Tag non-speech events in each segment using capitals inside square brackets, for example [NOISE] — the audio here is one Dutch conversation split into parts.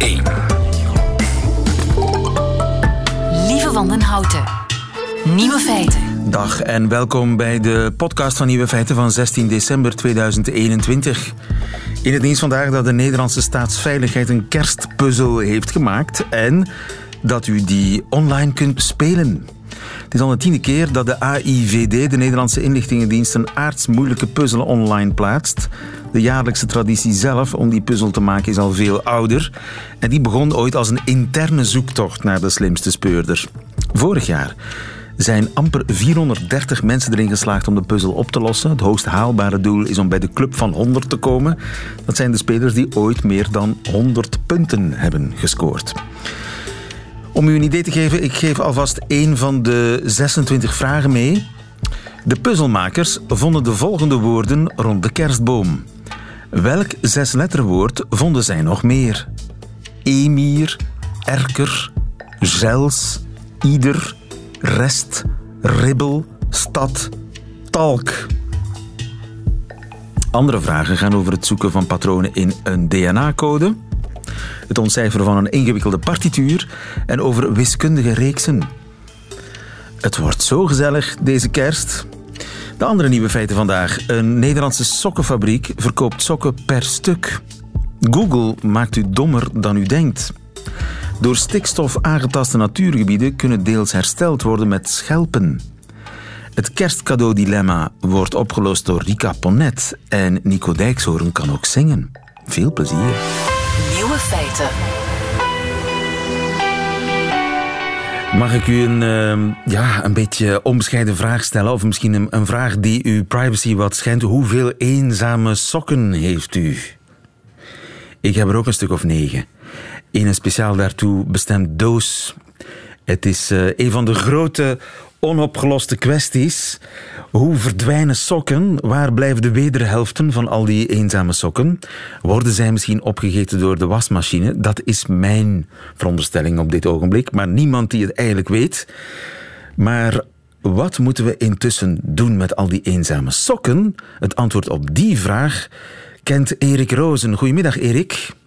1. Lieve Wandenhouten. Nieuwe feiten. Dag en welkom bij de podcast van Nieuwe Feiten van 16 december 2021. In het nieuws vandaag dat de Nederlandse staatsveiligheid een kerstpuzzel heeft gemaakt en dat u die online kunt spelen. Het is al de tiende keer dat de AIVD, de Nederlandse inlichtingendienst, een aardsmoeilijke puzzel online plaatst. De jaarlijkse traditie zelf om die puzzel te maken is al veel ouder. En die begon ooit als een interne zoektocht naar de slimste speurder. Vorig jaar zijn amper 430 mensen erin geslaagd om de puzzel op te lossen. Het hoogst haalbare doel is om bij de club van 100 te komen. Dat zijn de spelers die ooit meer dan 100 punten hebben gescoord. Om u een idee te geven, ik geef alvast één van de 26 vragen mee. De puzzelmakers vonden de volgende woorden rond de kerstboom. Welk zesletterwoord vonden zij nog meer? Emir, erker, zels, ieder, rest, ribbel, stad, talk. Andere vragen gaan over het zoeken van patronen in een DNA-code, het ontcijferen van een ingewikkelde partituur en over wiskundige reeksen. Het wordt zo gezellig deze kerst. De andere nieuwe feiten vandaag. Een Nederlandse sokkenfabriek verkoopt sokken per stuk. Google maakt u dommer dan u denkt. Door stikstof aangetaste natuurgebieden kunnen deels hersteld worden met schelpen. Het kerstcadeau-dilemma wordt opgelost door Rika Ponet en Nico Dijkshoorn kan ook zingen. Veel plezier. Feiten. Mag ik u een, uh, ja, een beetje onbescheiden vraag stellen? Of misschien een, vraag die uw privacy wat schendt. Hoeveel eenzame sokken heeft u? Ik heb er ook een stuk of negen. In een speciaal daartoe bestemd doos. Het is uh, een van de grote onopgeloste kwesties. Hoe verdwijnen sokken? Waar blijven de wederhelften van al die eenzame sokken? Worden zij misschien opgegeten door de wasmachine? Dat is mijn veronderstelling op dit ogenblik, maar niemand die het eigenlijk weet. Maar wat moeten we intussen doen met al die eenzame sokken? Het antwoord op die vraag kent Erik Rozen. Goedemiddag, Erik.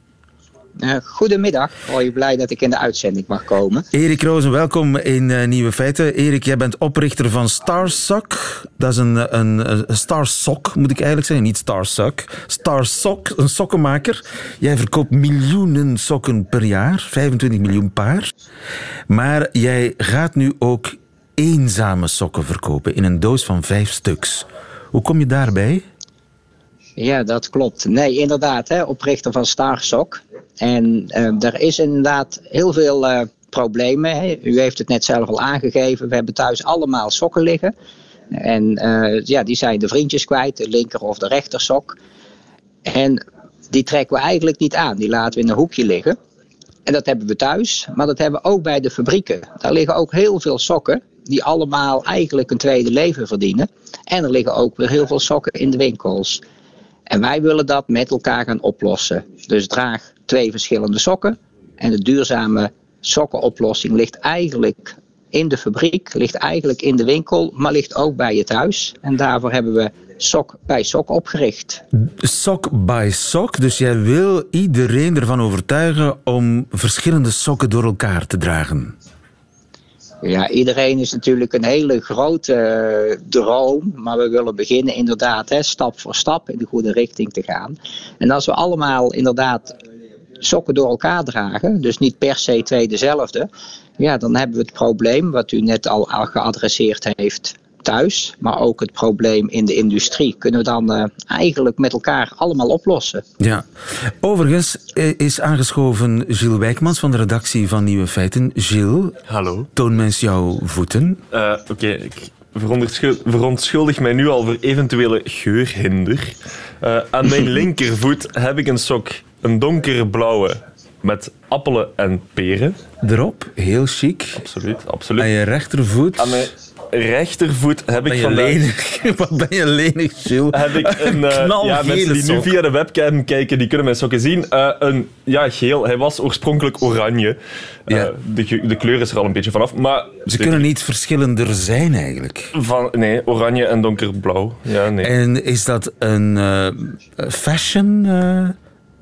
Uh, goedemiddag. Hoi, blij dat ik in de uitzending mag komen. Erik Rozen, welkom in uh, Nieuwe Feiten. Erik, jij bent oprichter van Starsock. Dat is een, een, een Starsock, moet ik eigenlijk zeggen. Niet Starsuck. Starsock, een sokkenmaker. Jij verkoopt miljoenen sokken per jaar. 25 miljoen paar. Maar jij gaat nu ook eenzame sokken verkopen in een doos van vijf stuks. Hoe kom je daarbij? Ja, dat klopt. Nee, inderdaad, hè, oprichter van Starsock. En uh, er is inderdaad heel veel uh, problemen. Hè. U heeft het net zelf al aangegeven. We hebben thuis allemaal sokken liggen. En uh, ja, die zijn de vriendjes kwijt, de linker of de rechter sok. En die trekken we eigenlijk niet aan. Die laten we in een hoekje liggen. En dat hebben we thuis, maar dat hebben we ook bij de fabrieken. Daar liggen ook heel veel sokken die allemaal eigenlijk een tweede leven verdienen. En er liggen ook weer heel veel sokken in de winkels. En wij willen dat met elkaar gaan oplossen. Dus draag twee verschillende sokken. En de duurzame sokkenoplossing ligt eigenlijk in de fabriek, ligt eigenlijk in de winkel, maar ligt ook bij je thuis. En daarvoor hebben we Sok bij Sok opgericht. Sok bij Sok, dus jij wil iedereen ervan overtuigen om verschillende sokken door elkaar te dragen. Ja, iedereen is natuurlijk een hele grote uh, droom. Maar we willen beginnen inderdaad hè, stap voor stap in de goede richting te gaan. En als we allemaal inderdaad sokken door elkaar dragen, dus niet per se twee dezelfde, ja, dan hebben we het probleem wat u net al, al geadresseerd heeft thuis, maar ook het probleem in de industrie, kunnen we dan uh, eigenlijk met elkaar allemaal oplossen. Ja, overigens is aangeschoven Gilles Wijkmans van de redactie van Nieuwe Feiten. Gilles, hallo. Toon mens jouw voeten. Uh, Oké, okay, ik verontschuldig mij nu al voor eventuele geurhinder. Uh, aan mijn [LAUGHS] linkervoet heb ik een sok, een donkerblauwe met appelen en peren. Erop, heel chic. Absoluut, absoluut. Aan je rechtervoet. Aan mijn rechtervoet heb ben ik vandaag... Lenig? [LAUGHS] Wat ben je lenig, Gilles? Heb ik een... [LAUGHS] Uh, ja, mensen die nu via de webcam kijken, die kunnen mijn sokken zien. Uh, een, ja, geel. Hij was oorspronkelijk oranje. Uh, ja. de, de kleur is er al een beetje vanaf. Maar Ze kunnen niet verschillender zijn, eigenlijk. Van, nee, oranje en donkerblauw. Ja, nee. En is dat een fashion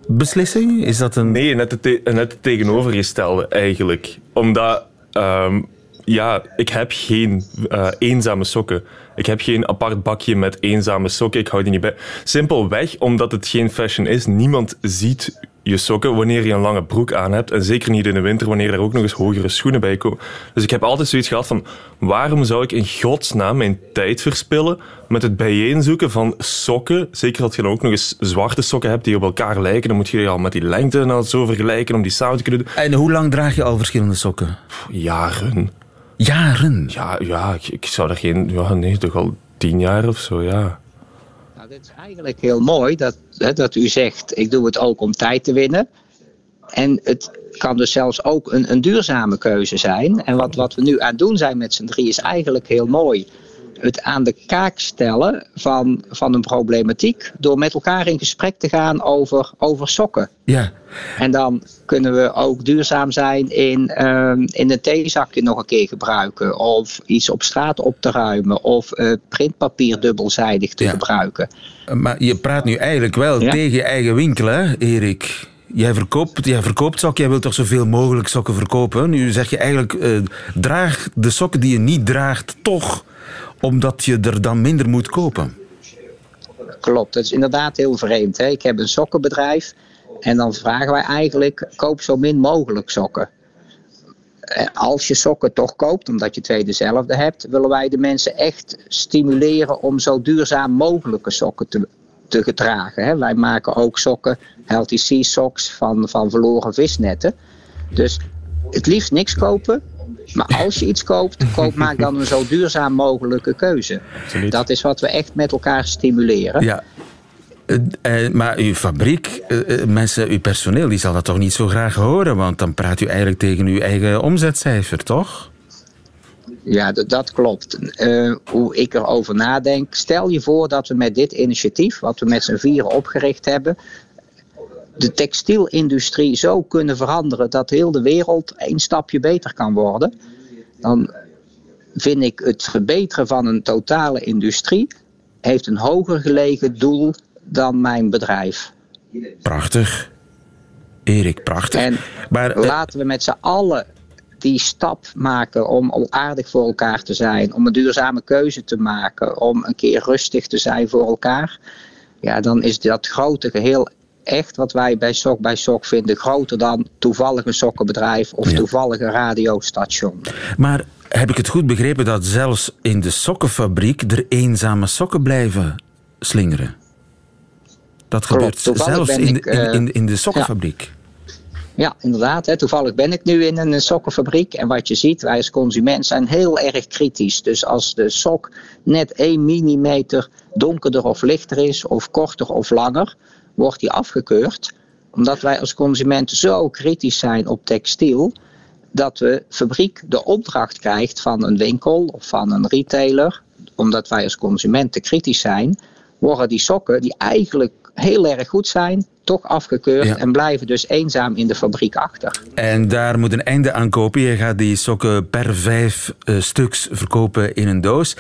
beslissing? Is dat een... Nee, net het, te- net het tegenovergestelde eigenlijk. Omdat, ehm, ja, ik heb geen eh, eenzame sokken. Ik heb geen apart bakje met eenzame sokken. Ik hou die niet bij. Simpelweg omdat het geen fashion is. Niemand ziet je sokken wanneer je een lange broek aan hebt. En zeker niet in de winter wanneer er ook nog eens hogere schoenen bij komen. Dus ik heb altijd zoiets gehad van... Waarom zou ik in godsnaam mijn tijd verspillen met het bijeenzoeken van sokken? Zeker als je dan ook nog eens zwarte sokken hebt die op elkaar lijken. Dan moet je die al met die lengte en al zo vergelijken om die samen te kunnen doen. En hoe lang draag je al verschillende sokken? Jaren. Jaren. Ja, ja ik, ik zou er geen... Ja, nee, toch al tien jaar of zo, ja. Nou, dit is eigenlijk heel mooi dat, hè, dat u zegt, ik doe het ook om tijd te winnen. En het kan dus zelfs ook een, een duurzame keuze zijn. En wat, wat we nu aan het doen zijn met z'n drie is eigenlijk heel mooi. Het aan de kaak stellen van, van een problematiek door met elkaar in gesprek te gaan over, over sokken. Ja. En dan kunnen we ook duurzaam zijn in, ehm, in een theezakje nog een keer gebruiken. Of iets op straat op te ruimen. Of eh, printpapier dubbelzijdig te Ja. gebruiken. Maar je praat nu eigenlijk wel Ja. tegen je eigen winkel, hè, Erik? Jij verkoopt, jij verkoopt sokken, jij wilt toch zoveel mogelijk sokken verkopen? Nu zeg je eigenlijk, eh, draag de sokken die je niet draagt toch, omdat je er dan minder moet kopen. Klopt, dat is inderdaad heel vreemd. Hè? Ik heb een sokkenbedrijf. En dan vragen wij eigenlijk, koop zo min mogelijk sokken. Eh, Als je sokken toch koopt, omdat je twee dezelfde hebt, willen wij de mensen echt stimuleren om zo duurzaam mogelijke sokken te, te gedragen. Hè? Wij maken ook sokken, Healthy Sea Socks, van, van verloren visnetten. Dus het liefst niks kopen. Maar als je iets koopt, koop, maak dan een zo duurzaam mogelijke keuze. Absoluut. Dat is wat we echt met elkaar stimuleren. Ja. Eh, maar uw fabriek, eh, eh, mensen, uw personeel, die zal dat toch niet zo graag horen? Want dan praat u eigenlijk tegen uw eigen omzetcijfer, toch? Ja, dat, klopt. Hoe ik erover nadenk. Stel je voor dat we met dit initiatief, wat we met z'n vieren opgericht hebben, de textielindustrie zo kunnen veranderen dat heel de wereld een stapje beter kan worden. Dan vind ik het verbeteren van een totale industrie heeft een hoger gelegen doel dan mijn bedrijf. Prachtig. Erik, prachtig. En maar eh, Laten we met z'n allen die stap maken om al aardig voor elkaar te zijn, om een duurzame keuze te maken, om een keer rustig te zijn voor elkaar. Ja, dan is dat grote geheel echt wat wij bij Sok bij Sok vinden groter dan toevallig een sokkenbedrijf of Ja. toevallig een radiostation. Maar heb ik het goed begrepen dat zelfs in de sokkenfabriek er eenzame sokken blijven slingeren? Dat gebeurt zelfs in, eh, in, in de sokkenfabriek. Ja, inderdaad. Hè. Toevallig ben ik nu in een sokkenfabriek. En wat je ziet, wij als consument zijn heel erg kritisch. Dus als de sok net 1 millimeter donkerder of lichter is, of korter of langer, wordt die afgekeurd. Omdat wij als consument zo kritisch zijn op textiel, dat de fabriek de opdracht krijgt van een winkel of van een retailer. Omdat wij als consumenten kritisch zijn, worden die sokken die eigenlijk heel erg goed zijn, toch afgekeurd Ja. en blijven dus eenzaam in de fabriek achter. En daar moet een einde aan kopen. Je gaat die sokken per vijf eh, stuks verkopen in een doos.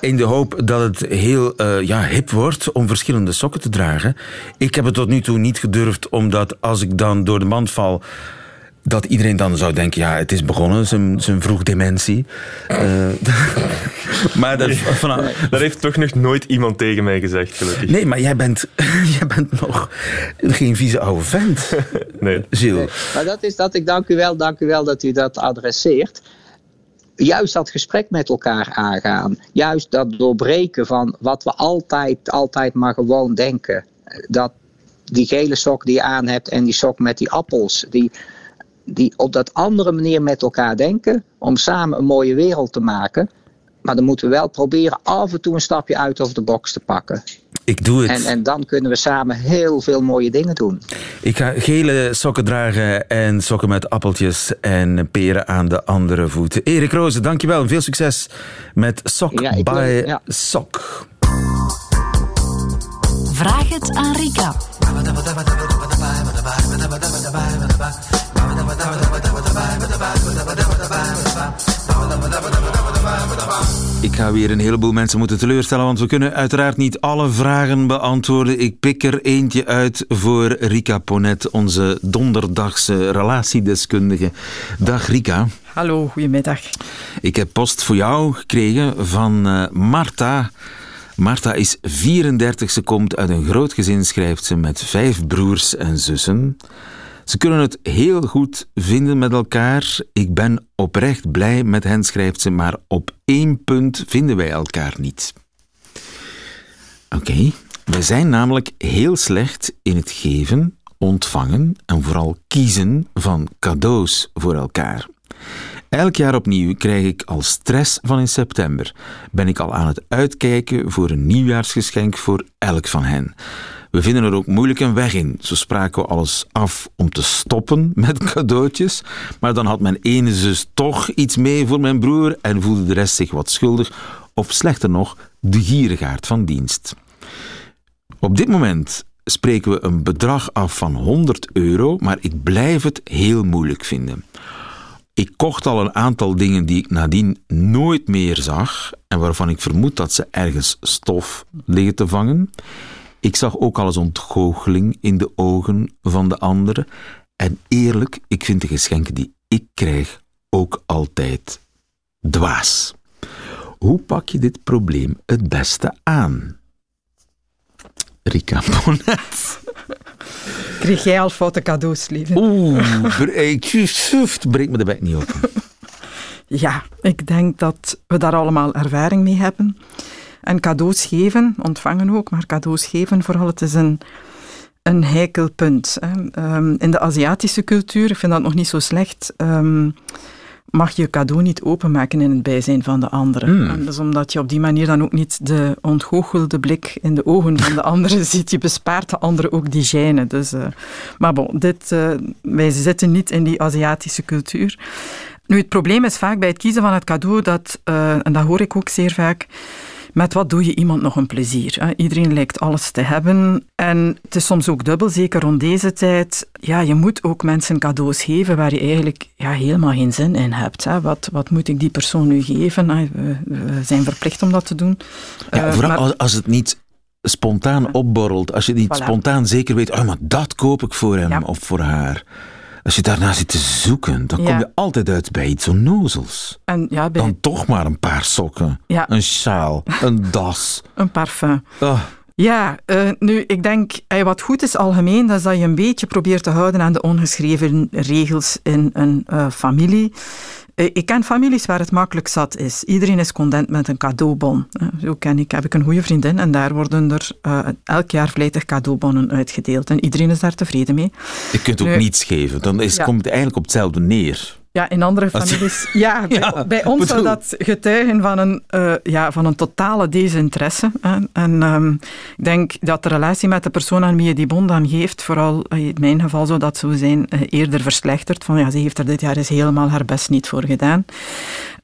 In de hoop dat het heel eh, ja, hip wordt om verschillende sokken te dragen. Ik heb het tot nu toe niet gedurfd, omdat als ik dan door de mand val. Dat iedereen dan zou denken, ja, het is begonnen, zijn, zijn vroeg dementie. Eh, [LAUGHS] maar dat, vanaf, Dat heeft toch nog nooit iemand tegen mij gezegd, gelukkig. Nee, maar jij bent, [LAUGHS] jij bent nog geen vieze oude vent, [LAUGHS] Nee. Gilles. Maar dat is dat ik dank u wel, dank u wel dat u dat adresseert. Juist dat gesprek met elkaar aangaan. Juist dat doorbreken van wat we altijd, altijd maar gewoon denken. Dat die gele sok die je aan hebt en die sok met die appels. Die, die op dat andere manier met elkaar denken. Om samen een mooie wereld te maken. Maar dan moeten we wel proberen af en toe een stapje uit over de box te pakken. Ik doe het. En, en dan kunnen we samen heel veel mooie dingen doen. Ik ga gele sokken dragen en sokken met appeltjes en peren aan de andere voeten. Erik Rozen, dankjewel en veel succes met Sok Ja, ja. Sok. Vraag het aan Rika. Ik ga weer een heleboel mensen moeten teleurstellen, want we kunnen uiteraard niet alle vragen beantwoorden. Ik pik er eentje uit voor Rika Ponet, onze donderdagse relatiedeskundige. Dag Rika. Hallo, goedemiddag. Ik heb post voor jou gekregen van uh, Marta. Marta is 34, ze komt uit een groot gezin, schrijft ze, met vijf broers en zussen. Ze kunnen het heel goed vinden met elkaar. Ik ben oprecht blij met hen, schrijft ze, maar op één punt vinden wij elkaar niet. Oké, wij zijn namelijk heel slecht in het geven, ontvangen en vooral kiezen van cadeaus voor elkaar. Elk jaar opnieuw krijg ik al stress van in september. Ben ik al aan het uitkijken voor een nieuwjaarsgeschenk voor elk van hen. We vinden er ook moeilijk een weg in. Zo spraken we alles af om te stoppen met [LAUGHS] cadeautjes. Maar dan had mijn ene zus toch iets mee voor mijn broer en voelde de rest zich wat schuldig. Of slechter nog, de gierigaard van dienst. Op dit moment spreken we een bedrag af van 100 euro, maar ik blijf het heel moeilijk vinden. Ik kocht al een aantal dingen die ik nadien nooit meer zag en waarvan ik vermoed dat ze ergens stof liggen te vangen. Ik zag ook al eens ontgoocheling in de ogen van de anderen. En eerlijk, ik vind de geschenken die ik krijg ook altijd dwaas. Hoe pak je dit probleem het beste aan? Rika [LAUGHS] Bonnet. Kreeg jij al foute cadeaus, lieve? Oeh, breek me de bek niet open. [LAUGHS] Ja, ik denk dat we daar allemaal ervaring mee hebben. En cadeaus geven, ontvangen ook, maar cadeaus geven vooral, het is een, een heikel punt. Hè. Um, in de Aziatische cultuur, ik vind dat nog niet zo slecht, um, mag je cadeau niet openmaken in het bijzijn van de anderen. Mm. En dus omdat je op die manier dan ook niet de ontgoochelde blik in de ogen van de anderen [LAUGHS] ziet, je bespaart de anderen ook die gêne. Dus, uh, maar bon, dit, uh, wij zitten niet in die Aziatische cultuur. Nu, het probleem is vaak bij het kiezen van het cadeau, dat, uh, en dat hoor ik ook zeer vaak, met wat doe je iemand nog een plezier? Hè? Iedereen lijkt alles te hebben. En het is soms ook dubbel, zeker rond deze tijd. Ja, je moet ook mensen cadeaus geven waar je eigenlijk ja, helemaal geen zin in hebt. Hè? Wat, wat moet ik die persoon nu geven? We, we zijn verplicht om dat te doen. Ja, uh, vooral maar, als het niet spontaan opborrelt. Als je niet voilà. spontaan zeker weet, oh, maar dat koop ik voor hem ja. of voor haar. Als je daarna zit te zoeken, dan ja. kom je altijd uit bij iets onnozels. En ja, bij... Dan toch maar een paar sokken, ja. een sjaal, [LAUGHS] een das. een parfum. Oh. Ja, uh, nu, ik denk, wat goed is algemeen, dat is dat je een beetje probeert te houden aan de ongeschreven regels in een uh, familie. Uh, ik ken families waar het makkelijk zat is. Iedereen is content met een cadeaubon. Zo ken ik, heb ik een goede vriendin en daar worden er elk jaar vlijtig cadeaubonnen uitgedeeld. En iedereen is daar tevreden mee. Je kunt ook nu, niets geven, dan is, ja. komt het eigenlijk op hetzelfde neer. Ja, in andere families. Ja, [LAUGHS] bij, ja, bij ons zou dat getuigen van een, uh, ja, van een totale desinteresse. Hè. En um, ik denk dat de relatie met de persoon aan wie je die bon dan geeft, vooral in mijn geval zou dat zo zijn, uh, eerder verslechterd. Van ja, ze heeft er dit jaar eens helemaal haar best niet voor gedaan.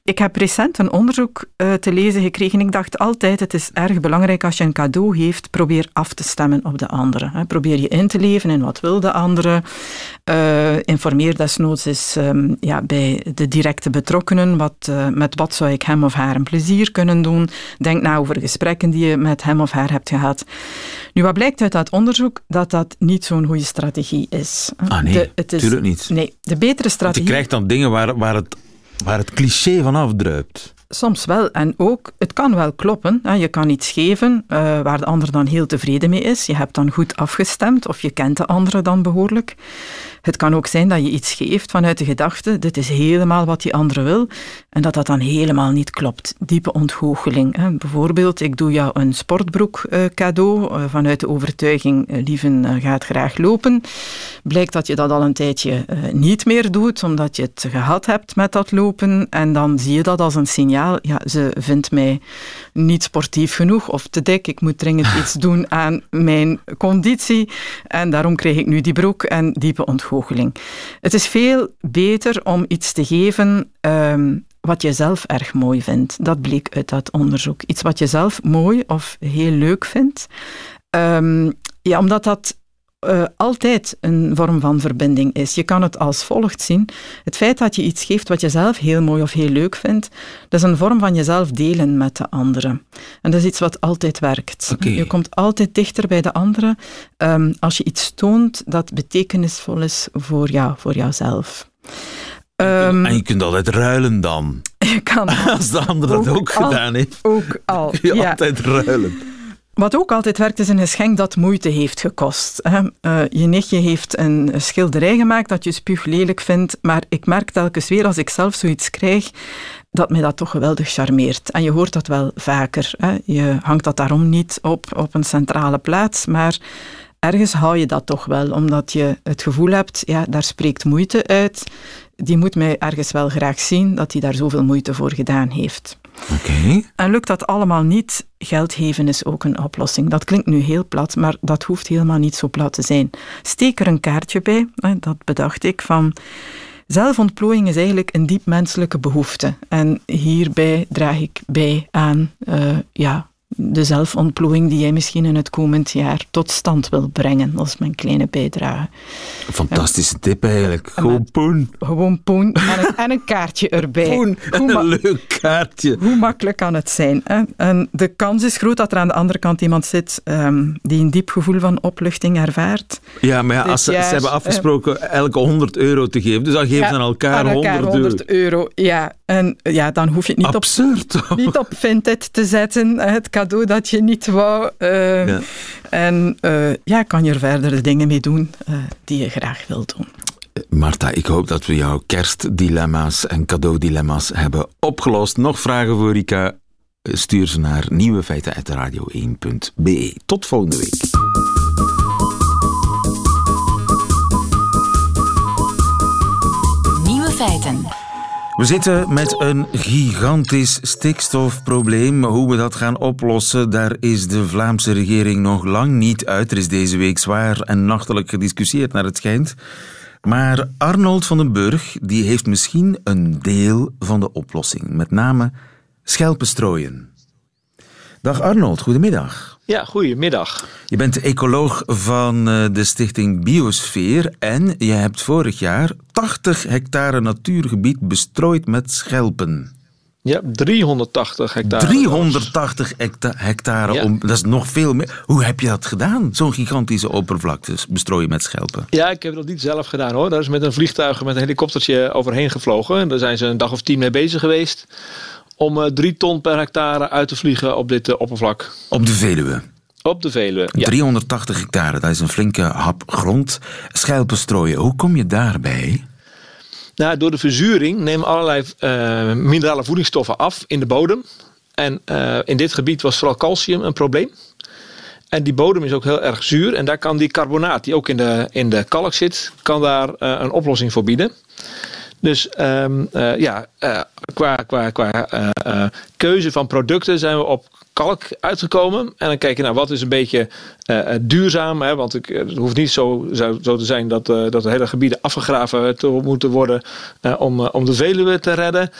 Ik heb recent een onderzoek uh, te lezen gekregen. Ik dacht altijd, het is erg belangrijk als je een cadeau geeft, probeer af te stemmen op de andere. Hè. Probeer je in te leven in wat wil de andere. Uh, informeer desnoods eens um, ja, bij de directe betrokkenen. Wat, uh, met wat zou ik hem of haar een plezier kunnen doen? Denk na over gesprekken die je met hem of haar hebt gehad. Nu, wat blijkt uit dat onderzoek? Dat dat niet zo'n goede strategie is. Ah nee, de, het is, niet. Nee, de betere strategie... Want je krijgt dan dingen waar, waar het Waar het cliché van afdruipt. Soms wel. En ook, het kan wel kloppen. Je kan iets geven uh, waar de ander dan heel tevreden mee is. Je hebt dan goed afgestemd of je kent de andere dan behoorlijk. Het kan ook zijn dat je iets geeft vanuit de gedachte, dit is helemaal wat die andere wil, en dat dat dan helemaal niet klopt. Diepe ontgoocheling. Hè. Bijvoorbeeld, ik doe jou een sportbroek uh, cadeau, uh, vanuit de overtuiging, lieven gaat graag lopen. Blijkt dat je dat al een tijdje niet meer doet, omdat je het gehad hebt met dat lopen, en dan zie je dat als een signaal, ja, ze vindt mij niet sportief genoeg of te dik, ik moet dringend [LAUGHS] iets doen aan mijn conditie, en daarom krijg ik nu die broek en diepe ontgoocheling. Het is veel beter om iets te geven um, wat je zelf erg mooi vindt. Dat bleek uit dat onderzoek. Iets wat je zelf mooi of heel leuk vindt. Um, ja, omdat dat uh, altijd een vorm van verbinding is. Je kan het als volgt zien. Het feit dat je iets geeft wat je zelf heel mooi of heel leuk vindt, dat is een vorm van jezelf delen met de anderen. En dat is iets wat altijd werkt. Okay. Je komt altijd dichter bij de anderen um, als je iets toont dat betekenisvol is voor jou, voor jouzelf. Um, en je kunt altijd ruilen dan. [LAUGHS] Je kan Als de ander dat ook gedaan heeft. Ook al. Kun [LAUGHS] je ja. altijd ruilen. Wat ook altijd werkt, is een geschenk dat moeite heeft gekost. Uh, je nichtje heeft een schilderij gemaakt dat je spuug lelijk vindt, maar ik merk telkens weer als ik zelf zoiets krijg, dat mij dat toch geweldig charmeert. En je hoort dat wel vaker. Je hangt dat daarom niet op, op een centrale plaats, maar ergens hou je dat toch wel, omdat je het gevoel hebt, ja, daar spreekt moeite uit. Die moet mij ergens wel graag zien dat hij daar zoveel moeite voor gedaan heeft. En lukt dat allemaal niet, geld geven is ook een oplossing. Dat klinkt nu heel plat, maar dat hoeft helemaal niet zo plat te zijn. Steek er een kaartje bij, dat bedacht ik, van... Zelfontplooiing is eigenlijk een diep menselijke behoefte. En hierbij draag ik bij aan uh, ja, de zelfontplooiing die jij misschien in het komend jaar tot stand wil brengen. Dat is mijn kleine bijdrage. Fantastische tip eigenlijk. Gewoon poen. Gewoon poen en een, en een kaartje erbij. Poen, [LAUGHS] een leuk kaartje. Hoe makkelijk kan het zijn? Hè? En de kans is groot dat er aan de andere kant iemand zit um, die een diep gevoel van opluchting ervaart. Ja, maar ja, als ze, jaar, ze hebben afgesproken uh, elke 100 euro te geven, dus dan geven ja, ze aan elkaar, aan elkaar 100, 100 euro. Ja, en ja, dan hoef je het niet Absurd, op, niet op Vinted te zetten. Het cadeau dat je niet wou. Uh, ja. En uh, ja, kan je er verder de dingen mee doen uh, die je graag wilt doen. Marta, ik hoop dat we jouw kerstdilemma's en cadeaudilemma's hebben opgelost. Nog vragen voor Rika? Stuur ze naar nieuwefeiten.radio1.be. Tot volgende week. Nieuwe feiten. We zitten met een gigantisch stikstofprobleem. Hoe we dat gaan oplossen, daar is de Vlaamse regering nog lang niet uit. Er is deze week zwaar en nachtelijk gediscussieerd naar het schijnt. Maar Arnold van den Burg die heeft misschien een deel van de oplossing. Met name schelpen strooien. Dag Arnold, goedemiddag. Ja, goedemiddag. Je bent ecoloog van de stichting Biosfeer en je hebt vorig jaar 80 hectare natuurgebied bestrooid met schelpen. Ja, 380 hectare. 380 hecta hectare, ja. om, dat is nog veel meer. Hoe heb je dat gedaan, zo'n gigantische oppervlakte bestrooien met schelpen? Ja, ik heb dat niet zelf gedaan hoor. Daar is met een vliegtuig, met een helikoptertje overheen gevlogen. En daar zijn ze een dag of tien mee bezig geweest om uh, drie ton per hectare uit te vliegen op dit uh, oppervlak. Op de Veluwe? Op de Veluwe, ja. 380 hectare, dat is een flinke hap grond. Schelpen strooien, hoe kom je daarbij? Nou, door de verzuring nemen allerlei uh, minerale voedingsstoffen af in de bodem. En in dit gebied was vooral calcium een probleem. En die bodem is ook heel erg zuur. En daar kan die carbonaat, die ook in de, in de kalk zit, kan daar een oplossing voor bieden. Dus um, ja, uh, qua, qua, qua uh, keuze van producten zijn we op kalk uitgekomen. En dan kijk je naar nou, wat is een beetje duurzaam. Hè, want ik, het hoeft niet zo, zo te zijn dat, dat de hele gebieden afgegraven te moeten worden om, om de Veluwe te redden.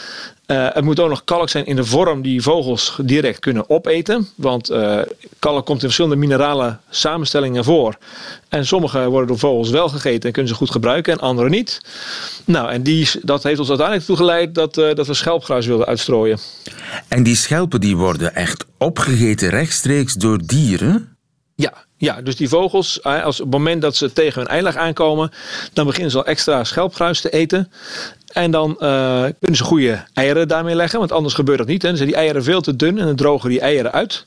Uh, het moet ook nog kalk zijn in de vorm die vogels direct kunnen opeten. Want uh, kalk komt in verschillende minerale samenstellingen voor. En sommige worden door vogels wel gegeten en kunnen ze goed gebruiken en andere niet. Nou, en die, dat heeft ons uiteindelijk toegeleid dat, uh, dat we schelpgruis wilden uitstrooien. En die schelpen die worden echt opgegeten rechtstreeks door dieren? Ja, ja, dus die vogels, als op het moment dat ze tegen hun eilag aankomen, dan beginnen ze al extra schelpgruis te eten. En dan uh, kunnen ze goede eieren daarmee leggen, want anders gebeurt dat niet. Hè. Dan zijn die eieren veel te dun en dan drogen die eieren uit.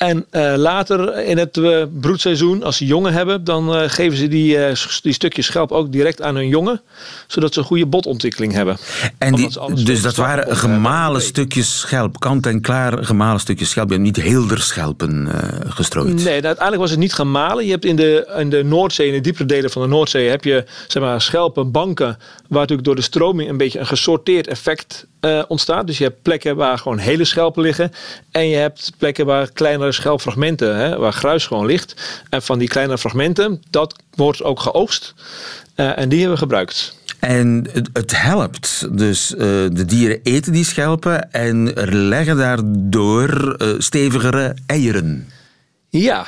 En uh, later in het uh, broedseizoen, als ze jongen hebben, dan uh, geven ze die, die stukjes schelp ook direct aan hun jongen. Zodat ze een goede botontwikkeling hebben. En die, dus dat waren gemalen stukjes schelp, kant-en-klaar gemalen stukjes schelp. Je hebt niet heelderschelpen gestrooid. Nee, nou, uiteindelijk was het niet gemalen. Je hebt in de, in de Noordzee, in de diepere delen van de Noordzee, heb je zeg maar, schelpenbanken. Waar natuurlijk door de stroming een beetje een gesorteerd effect ontstaat. Dus je hebt plekken waar gewoon hele schelpen liggen. En je hebt plekken waar kleinere schelpfragmenten, hè, waar gruis gewoon ligt. En van die kleine fragmenten, dat wordt ook geoogst. Uh, en die hebben we gebruikt. En het, het helpt. Dus uh, de dieren eten die schelpen en leggen daardoor stevigere eieren. Ja,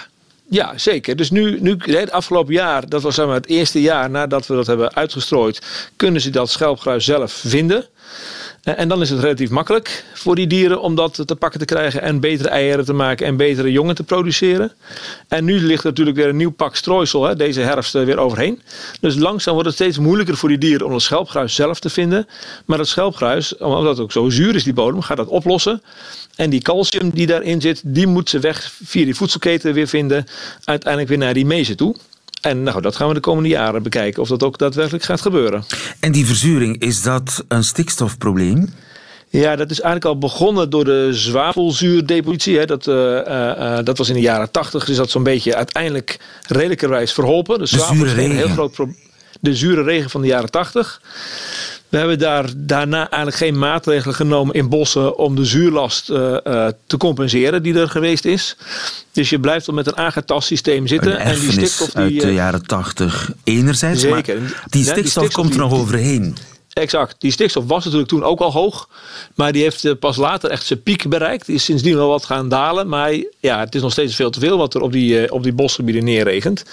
Ja, zeker. Dus nu, nu het afgelopen jaar, dat was zeg maar, het eerste jaar nadat we dat hebben uitgestrooid, kunnen ze dat schelpgruis zelf vinden. Eh, en dan is het relatief makkelijk voor die dieren om dat te pakken te krijgen en betere eieren te maken en betere jongen te produceren. En nu ligt er natuurlijk weer een nieuw pak strooisel hè, deze herfst eh, weer overheen. Dus langzaam wordt het steeds moeilijker voor die dieren om het schelpgruis zelf te vinden. Maar het schelpgruis, omdat het ook zo zuur is die bodem, gaat dat oplossen. En die calcium die daarin zit, die moet ze weg via die voedselketen weer vinden. Uiteindelijk weer naar die mezen toe. En nou, dat gaan we de komende jaren bekijken of dat ook daadwerkelijk gaat gebeuren. En die verzuring, is dat een stikstofprobleem? Ja, dat is eigenlijk al begonnen door de zwavelzuurdepositie. Hè. Dat, uh, uh, dat was in de jaren tachtig. Is dat zo'n beetje uiteindelijk redelijkerwijs verholpen. De, de zure regen. Een heel groot de zure regen van de jaren tachtig. We hebben daar daarna eigenlijk geen maatregelen genomen in bossen om de zuurlast uh, uh, te compenseren die er geweest is. Dus je blijft dan met een aangetast systeem zitten. en die stikstof die, uit de eh, jaren 80 enerzijds, zeker. maar die stikstof, die stikstof komt er nog overheen. Exact. Die stikstof was natuurlijk toen ook al hoog. Maar die heeft pas later echt zijn piek bereikt. Die is sindsdien wel wat gaan dalen. Maar ja, het is nog steeds veel te veel wat er op die, op die bosgebieden neerregent.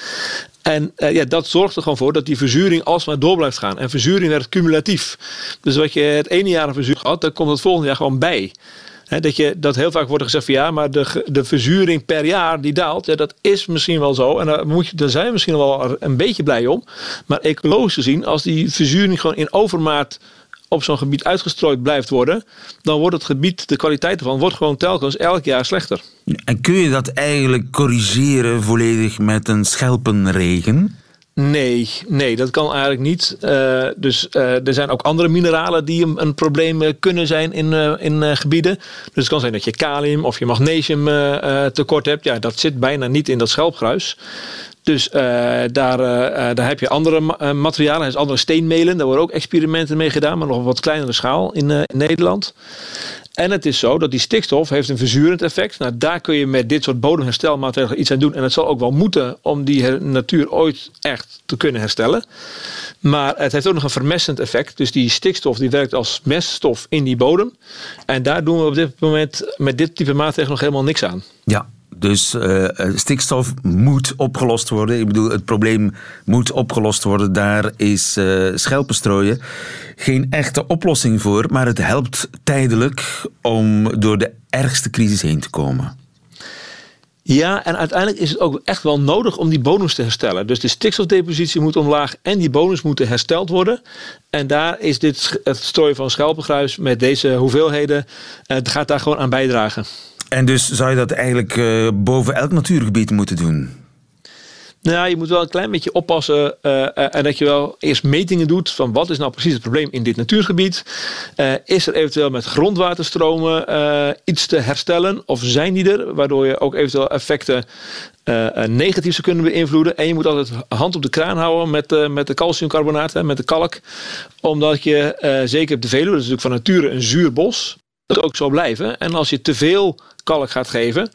En uh, ja, dat zorgt er gewoon voor dat die verzuring alsmaar door blijft gaan. En verzuring werd cumulatief. Dus wat je het ene jaar een verzuring had, dan komt het volgende jaar gewoon bij. Dat, je, dat heel vaak wordt gezegd van ja, maar de, de verzuring per jaar die daalt. Dat is misschien wel zo. En daar, moet je, daar zijn we misschien wel een beetje blij om. Maar ecologisch gezien, als die verzuring gewoon in overmaat op zo'n gebied uitgestrooid blijft worden, dan wordt het gebied, de kwaliteit ervan, wordt gewoon telkens elk jaar slechter. En kun je dat eigenlijk corrigeren volledig met een schelpenregen? Nee, nee, dat kan eigenlijk niet. Uh, dus uh, er zijn ook andere mineralen die een, een probleem uh, kunnen zijn in, in gebieden. Dus het kan zijn dat je kalium of je magnesium tekort hebt. Ja, dat zit bijna niet in dat schelpgruis. Dus daar, daar heb je andere ma materialen, is andere steenmelen. Daar worden ook experimenten mee gedaan, maar nog op wat kleinere schaal in, in Nederland. En het is zo dat die stikstof heeft een verzurend effect. Nou, daar kun je met dit soort bodemherstelmaatregelen iets aan doen. En het zal ook wel moeten om die natuur ooit echt te kunnen herstellen. Maar het heeft ook nog een vermestend effect. Dus die stikstof die werkt als meststof in die bodem. En daar doen we op dit moment met dit type maatregelen nog helemaal niks aan. Ja, dus uh, stikstof moet opgelost worden. Ik bedoel, het probleem moet opgelost worden. Daar is uh, schelpenstrooien geen echte oplossing voor, maar het helpt tijdelijk om door de ergste crisis heen te komen. Ja, en uiteindelijk is het ook echt wel nodig om die bonus te herstellen. Dus de stikstofdepositie moet omlaag en die bonus moeten hersteld worden. En daar is dit, het strooien van schelpengruis met deze hoeveelheden, gaat daar gewoon aan bijdragen. En dus zou je dat eigenlijk uh, boven elk natuurgebied moeten doen? Nou, je moet wel een klein beetje oppassen uh, en dat je wel eerst metingen doet van wat is nou precies het probleem in dit natuurgebied. Is er eventueel met grondwaterstromen iets te herstellen of zijn die er, waardoor je ook eventueel effecten negatief zou kunnen beïnvloeden. En je moet altijd hand op de kraan houden met, met de calciumcarbonaat, met de kalk. Omdat je, zeker op de Veluwe, dat is natuurlijk van nature een zuur bos, dat ook zo blijven. En als je te veel kalk gaat geven,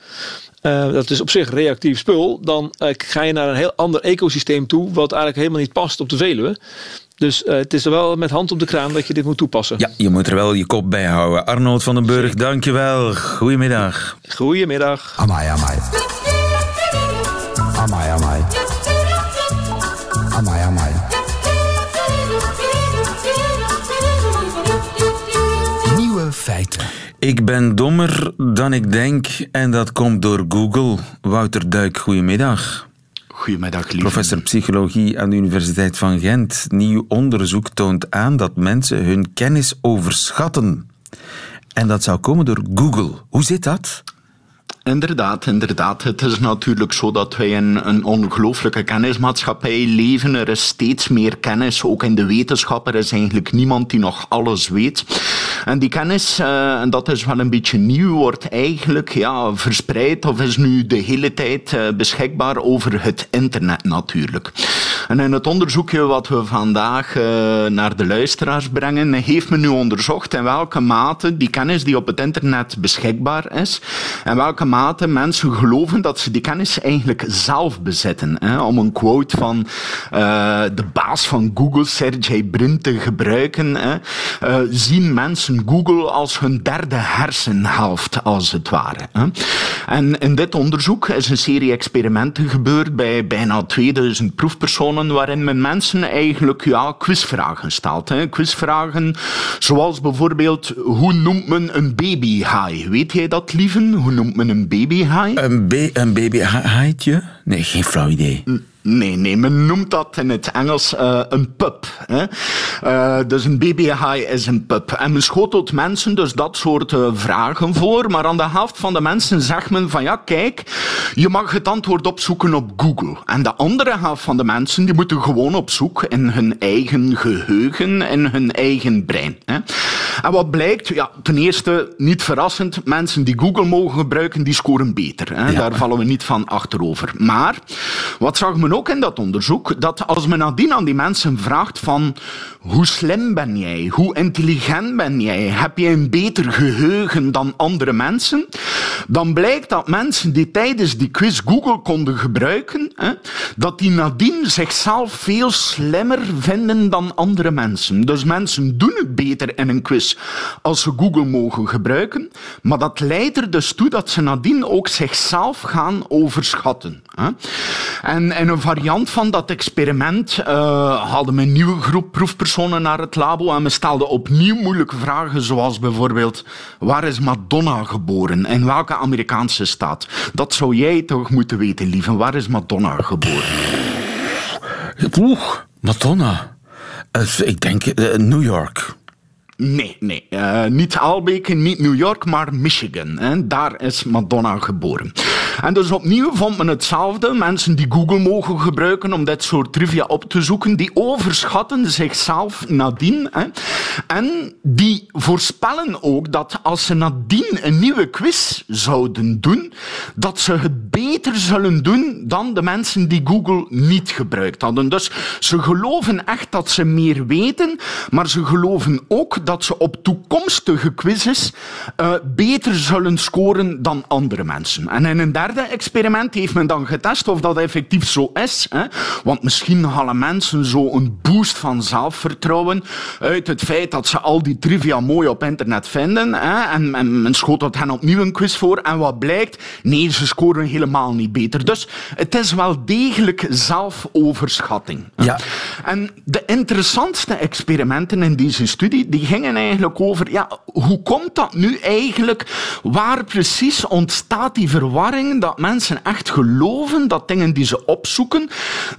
uh, dat is op zich reactief spul, dan uh, ga je naar een heel ander ecosysteem toe, wat eigenlijk helemaal niet past op de Veluwe. Dus uh, het is er wel met hand op de kraan dat je dit moet toepassen. Ja, je moet er wel je kop bij houden. Arnold van den Burg, dankjewel. Goedemiddag. Goedemiddag. Amai, amai. Amai, amai. Amai, amai. Ik ben dommer dan ik denk en dat komt door Google. Wouter Duik, goedemiddag. Goedemiddag, lieve. Professor psychologie aan de Universiteit van Gent. Nieuw onderzoek toont aan dat mensen hun kennis overschatten. En dat zou komen door Google. Hoe zit dat? Inderdaad, inderdaad. Het is natuurlijk zo dat wij in een ongelooflijke kennismaatschappij leven. Er is steeds meer kennis, ook in de wetenschap. Er is eigenlijk niemand die nog alles weet. En die kennis, uh, en dat is wel een beetje nieuw, wordt eigenlijk ja, verspreid of is nu de hele tijd uh, beschikbaar over het internet natuurlijk. En in het onderzoekje wat we vandaag uh, naar de luisteraars brengen, heeft men nu onderzocht in welke mate die kennis die op het internet beschikbaar is, en welke mate mensen geloven dat ze die kennis eigenlijk zelf bezitten. Hè. Om een quote van uh, de baas van Google, Sergey Brin, te gebruiken, hè, uh, zien mensen Google als hun derde hersenhelft, als het ware. Hè. En in dit onderzoek is een serie experimenten gebeurd bij bijna 2000 proefpersonen, waarin men mensen eigenlijk ja, quizvragen stelt. Quizvragen zoals bijvoorbeeld, hoe noemt men een babyhaai? Weet jij dat, lieven? Hoe noemt men een babyhaai? Een, ba een babyhaaitje? Nee, geen flauw idee. Nee, nee, men noemt dat in het Engels uh, een pup. Hè? Uh, dus een babyhaai is een pup. En men schotelt mensen dus dat soort uh, vragen voor, maar aan de helft van de mensen zegt men van ja, kijk, je mag het antwoord opzoeken op Google. En de andere helft van de mensen die moeten gewoon op zoek in hun eigen geheugen, in hun eigen brein. Hè? En wat blijkt, ja, ten eerste, niet verrassend, mensen die Google mogen gebruiken, die scoren beter. Hè? Ja. Daar vallen we niet van achterover. Maar, wat zag men ook in dat onderzoek, dat als men nadien aan die mensen vraagt van hoe slim ben jij, hoe intelligent ben jij, heb jij een beter geheugen dan andere mensen, dan blijkt dat mensen die tijdens die quiz Google konden gebruiken, hè, dat die nadien zichzelf veel slimmer vinden dan andere mensen. Dus mensen doen het beter in een quiz als ze Google mogen gebruiken, maar dat leidt er dus toe dat ze nadien ook zichzelf gaan overschatten. Hè. En in een variant van dat experiment uh, hadden we een nieuwe groep proefpersonen naar het labo en we stelden opnieuw moeilijke vragen, zoals bijvoorbeeld: waar is Madonna geboren? In welke Amerikaanse staat? Dat zou jij toch moeten weten, lieve. Waar is Madonna geboren? Oeh, Madonna. Uh, ik denk uh, New York. Nee, nee. Uh, niet Albeke, niet New York, maar Michigan. Hè. Daar is Madonna geboren. En dus opnieuw vond men hetzelfde. Mensen die Google mogen gebruiken om dit soort trivia op te zoeken, die overschatten zichzelf nadien. Hè. En die voorspellen ook dat als ze nadien een nieuwe quiz zouden doen, dat ze het beter zullen doen dan de mensen die Google niet gebruikt hadden. Dus ze geloven echt dat ze meer weten, maar ze geloven ook dat ze op toekomstige quizzes uh, beter zullen scoren dan andere mensen. En in een derde experiment heeft men dan getest of dat effectief zo is. Hè? Want misschien halen mensen zo een boost van zelfvertrouwen uit het feit dat ze al die trivia mooi op internet vinden. Hè? En, en men schotelt hen opnieuw een quiz voor. En wat blijkt? Nee, ze scoren helemaal niet beter. Dus het is wel degelijk zelfoverschatting. Ja. En de interessantste experimenten in deze studie die gingen eigenlijk over ja, hoe komt dat nu eigenlijk? Waar precies ontstaat die verwarring dat mensen echt geloven dat dingen die ze opzoeken,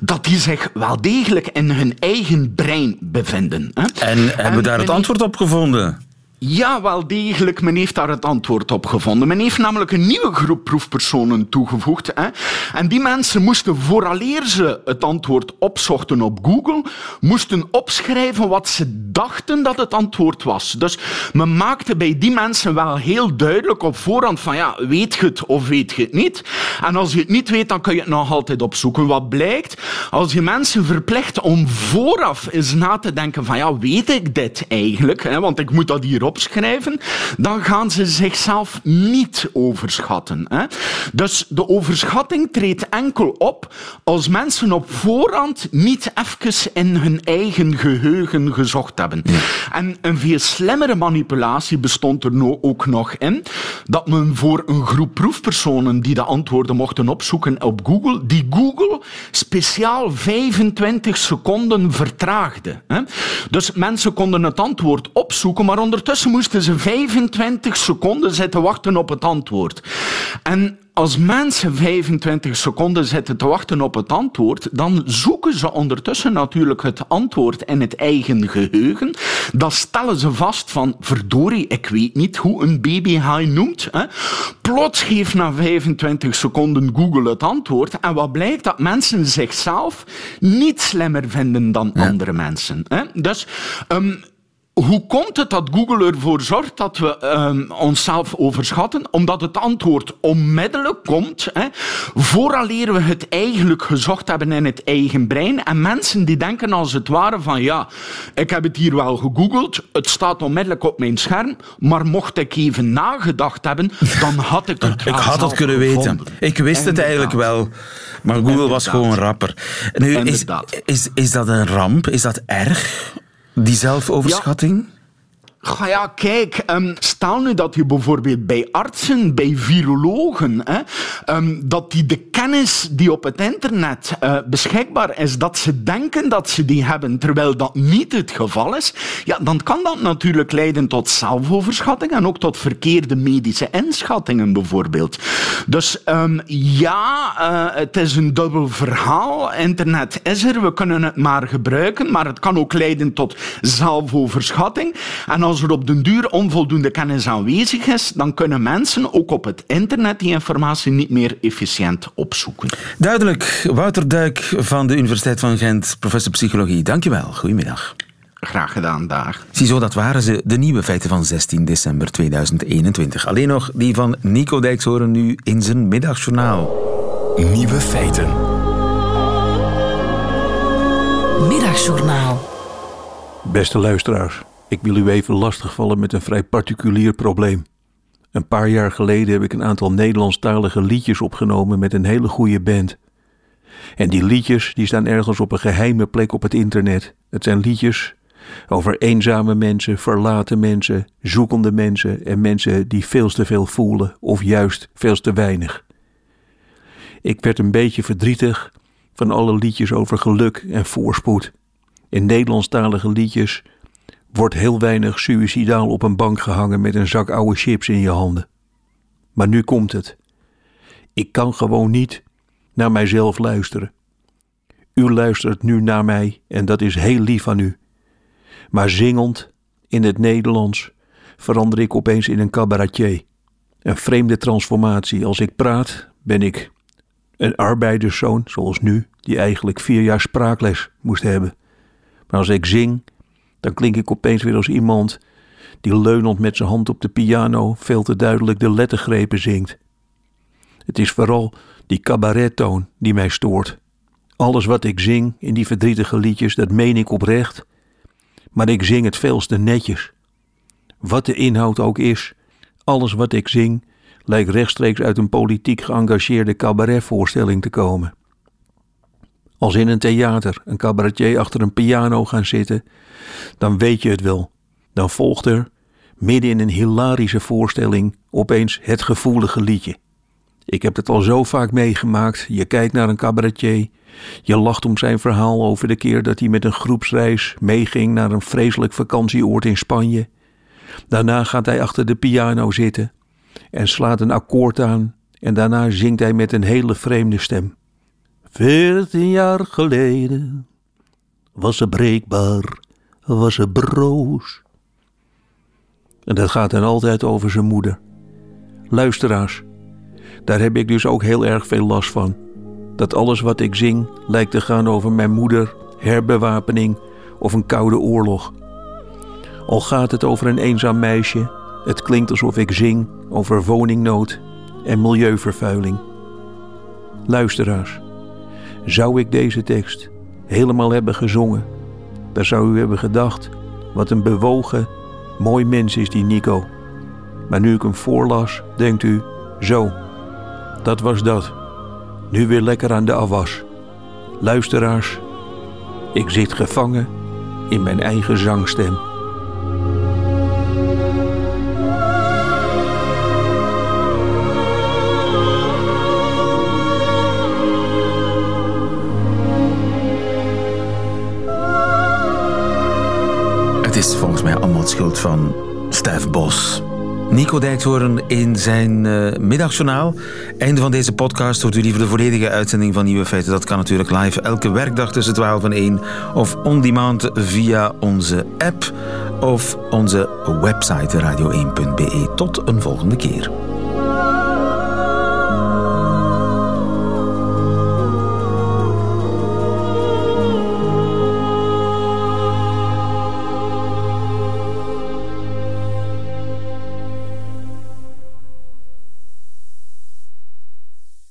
dat die zich wel degelijk in hun eigen brein bevinden. Hè? En hebben we daar het antwoord op gevonden? Ja, wel degelijk. Men heeft daar het antwoord op gevonden. Men heeft namelijk een nieuwe groep proefpersonen toegevoegd. Hè? En die mensen moesten, vooraleer ze het antwoord opzochten op Google, moesten opschrijven wat ze dachten dat het antwoord was. Dus men maakte bij die mensen wel heel duidelijk op voorhand van ja, weet je het of weet je het niet? En als je het niet weet, dan kun je het nog altijd opzoeken. Wat blijkt? Als je mensen verplicht om vooraf eens na te denken van ja, weet ik dit eigenlijk? Hè? Want ik moet dat hier opschrijven, dan gaan ze zichzelf niet overschatten. Hè? Dus de overschatting treedt enkel op als mensen op voorhand niet even in hun eigen geheugen gezocht hebben. En een veel slimmere manipulatie bestond er nu ook nog in, dat men voor een groep proefpersonen die de antwoorden mochten opzoeken op Google, die Google speciaal 25 seconden vertraagde. Hè? Dus mensen konden het antwoord opzoeken, maar ondertussen moesten ze 25 seconden zitten wachten op het antwoord. En als mensen 25 seconden zitten te wachten op het antwoord, dan zoeken ze ondertussen natuurlijk het antwoord in het eigen geheugen. Dan stellen ze vast van, verdorie, ik weet niet hoe een babyhaai noemt. Hè. Plots geeft na 25 seconden Google het antwoord. En wat blijkt? Dat mensen zichzelf niet slimmer vinden dan ja. andere mensen. Hè. Dus... Um, hoe komt het dat Google ervoor zorgt dat we um, onszelf overschatten? Omdat het antwoord onmiddellijk komt, hè, vooraleer we het eigenlijk gezocht hebben in het eigen brein. En mensen die denken als het ware van ja, ik heb het hier wel gegoogeld, het staat onmiddellijk op mijn scherm, maar mocht ik even nagedacht hebben, dan had ik het [LAUGHS] Ik had het kunnen weten. Ik wist het eigenlijk wel. Maar Google was gewoon rapper. Nu, is, is, is dat een ramp? Is dat erg? Die zelfoverschatting? Ga ja, kijk, um, stel nu dat je bijvoorbeeld bij artsen, bij virologen, hè, um, dat die de kennis die op het internet uh, beschikbaar is, dat ze denken dat ze die hebben, terwijl dat niet het geval is, ja, dan kan dat natuurlijk leiden tot zelfoverschatting en ook tot verkeerde medische inschattingen bijvoorbeeld. Dus um, ja, uh, het is een dubbel verhaal. Internet is er, we kunnen het maar gebruiken, maar het kan ook leiden tot zelfoverschatting. En als als er op den duur onvoldoende kennis aanwezig is, dan kunnen mensen ook op het internet die informatie niet meer efficiënt opzoeken. Duidelijk. Wouter Duik van de Universiteit van Gent, professor psychologie. Dankjewel. Goedemiddag. Graag gedaan, dag. Ziezo, dat waren ze, de nieuwe feiten van 16 december 2021. Alleen nog die van Nico Dijkshoren nu in zijn middagjournaal. Nieuwe feiten. Middagjournaal. Beste luisteraars. Ik wil u even lastigvallen met een vrij particulier probleem. Een paar jaar geleden heb ik een aantal Nederlandstalige liedjes opgenomen met een hele goede band. En die liedjes die staan ergens op een geheime plek op het internet. Het zijn liedjes over eenzame mensen, verlaten mensen, zoekende mensen en mensen die veel te veel voelen of juist veel te weinig. Ik werd een beetje verdrietig van alle liedjes over geluk en voorspoed. In Nederlandstalige liedjes wordt heel weinig suïcidaal op een bank gehangen met een zak oude chips in je handen. Maar nu komt het. Ik kan gewoon niet naar mijzelf luisteren. U luistert nu naar mij en dat is heel lief van u. Maar zingend in het Nederlands verander ik opeens in een cabaretier. Een vreemde transformatie. Als ik praat, ben ik een arbeiderszoon, zoals nu, die eigenlijk vier jaar spraakles moest hebben. Maar als ik zing, dan klink ik opeens weer als iemand die leunend met zijn hand op de piano veel te duidelijk de lettergrepen zingt. Het is vooral die cabarettoon die mij stoort. Alles wat ik zing in die verdrietige liedjes, dat meen ik oprecht, maar ik zing het veelste netjes. Wat de inhoud ook is, alles wat ik zing lijkt rechtstreeks uit een politiek geëngageerde cabaretvoorstelling te komen. Als in een theater een cabaretier achter een piano gaan zitten, dan weet je het wel. Dan volgt er, midden in een hilarische voorstelling, opeens het gevoelige liedje. Ik heb het al zo vaak meegemaakt. Je kijkt naar een cabaretier. Je lacht om zijn verhaal over de keer dat hij met een groepsreis meeging naar een vreselijk vakantieoord in Spanje. Daarna gaat hij achter de piano zitten en slaat een akkoord aan en daarna zingt hij met een hele vreemde stem. Veertien jaar geleden was ze breekbaar, was ze broos. En dat gaat dan altijd over zijn moeder. Luisteraars, daar heb ik dus ook heel erg veel last van. Dat alles wat ik zing lijkt te gaan over mijn moeder, herbewapening of een koude oorlog. Al gaat het over een eenzaam meisje, het klinkt alsof ik zing over woningnood en milieuvervuiling. Luisteraars, zou ik deze tekst helemaal hebben gezongen, dan zou u hebben gedacht: wat een bewogen, mooi mens is die Nico. Maar nu ik hem voorlas, denkt u: zo, dat was dat. Nu weer lekker aan de afwas. Luisteraars, ik zit gevangen in mijn eigen zangstem. Volgens mij allemaal schuld van Stef Bos. Nico Dijkshoorn in zijn uh, middagjournaal. Einde van deze podcast. Hoort u liever de volledige uitzending van Nieuwe Feiten? Dat kan natuurlijk live elke werkdag tussen 12 en 1. Of on demand via onze app of onze website radio1.be. Tot een volgende keer.